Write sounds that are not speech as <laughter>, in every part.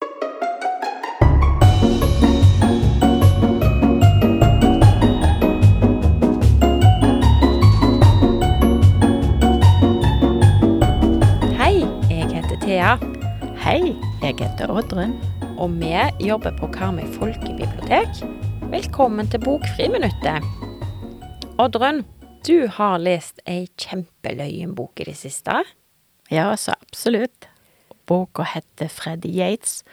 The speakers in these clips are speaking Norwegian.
Hei, jeg heter Thea, Hei, jeg heter Oddrun. og vi jobber på Karmøy folkebibliotek. Velkommen til Bokfriminuttet. Oddrun, du har lest ei kjempeløyen bok i det siste. Ja, så absolutt. Boka heter Freddy Yates'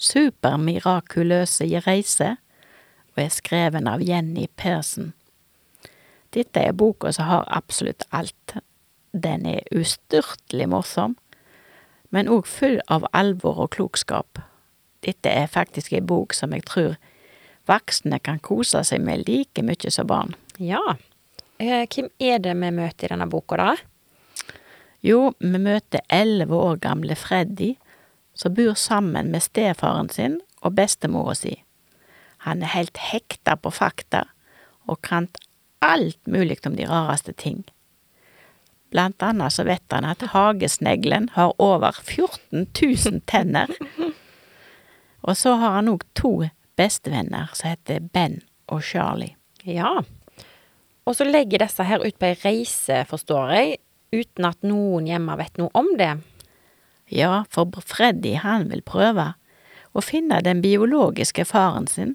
Supermirakuløse reise og er skreven av Jenny Persen. Dette er boka som har absolutt alt. Den er ustyrtelig morsom, men òg full av alvor og klokskap. Dette er faktisk ei bok som jeg tror voksne kan kose seg med like mye som barn. Ja. Eh, hvem er det vi møter i denne boka, da? Jo, vi møter elleve år gamle Freddy, som bor sammen med stefaren sin og bestemora si. Han er helt hekta på fakta, og kan alt mulig om de rareste ting. Blant annet så vet han at hagesneglen har over 14 000 tenner. Og så har han òg to bestevenner som heter Ben og Charlie. Ja. Og så legger disse her ut på ei reise, forstår jeg, uten at noen hjemme vet noe om det. Ja, for Freddy han vil prøve å finne den biologiske faren sin,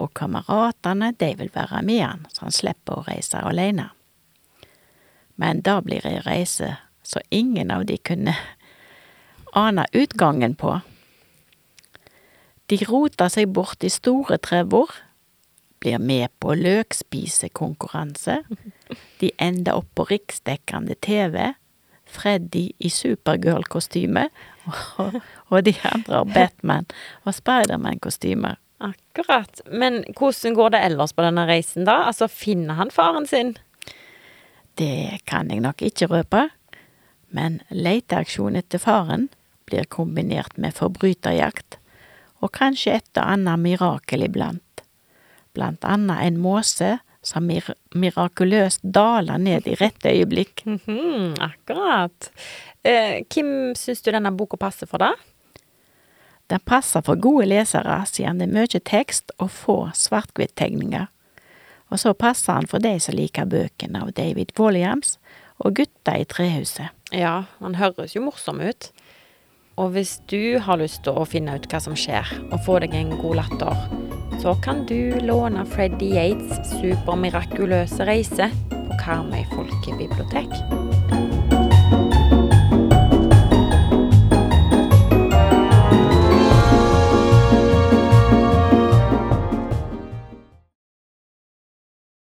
og kameratene de vil være med han, så han slipper å reise alene. Men da blir ei reise så ingen av de kunne <laughs> ane utgangen på. De roter seg bort i store trevor, blir med på løkspisekonkurranse, <laughs> de ender opp på riksdekkende TV, Freddy i Supergirl-kostyme, og, og de andre har Batman og Spiderman-kostymer. Akkurat. Men hvordan går det ellers på denne reisen, da? Altså, finner han faren sin? Det kan jeg nok ikke røpe, men leteaksjonen etter faren blir kombinert med forbryterjakt, og kanskje et og annet mirakel iblant. Blant annet en måse som mir mirakuløst daler ned i rette øyeblikk. Mhm, akkurat. Eh, hvem syns du denne boka passer for, da? Den passer for gode lesere, siden det er mye tekst og få svart-hvitt-tegninger. Og så passer han for de som liker bøkene av David Walliams og Gutta i trehuset. Ja, han høres jo morsom ut. Og hvis du har lyst til å finne ut hva som skjer, og få deg en god latter, så kan du låne Freddy Yates' supermirakuløse reise på Karmøy folkebibliotek.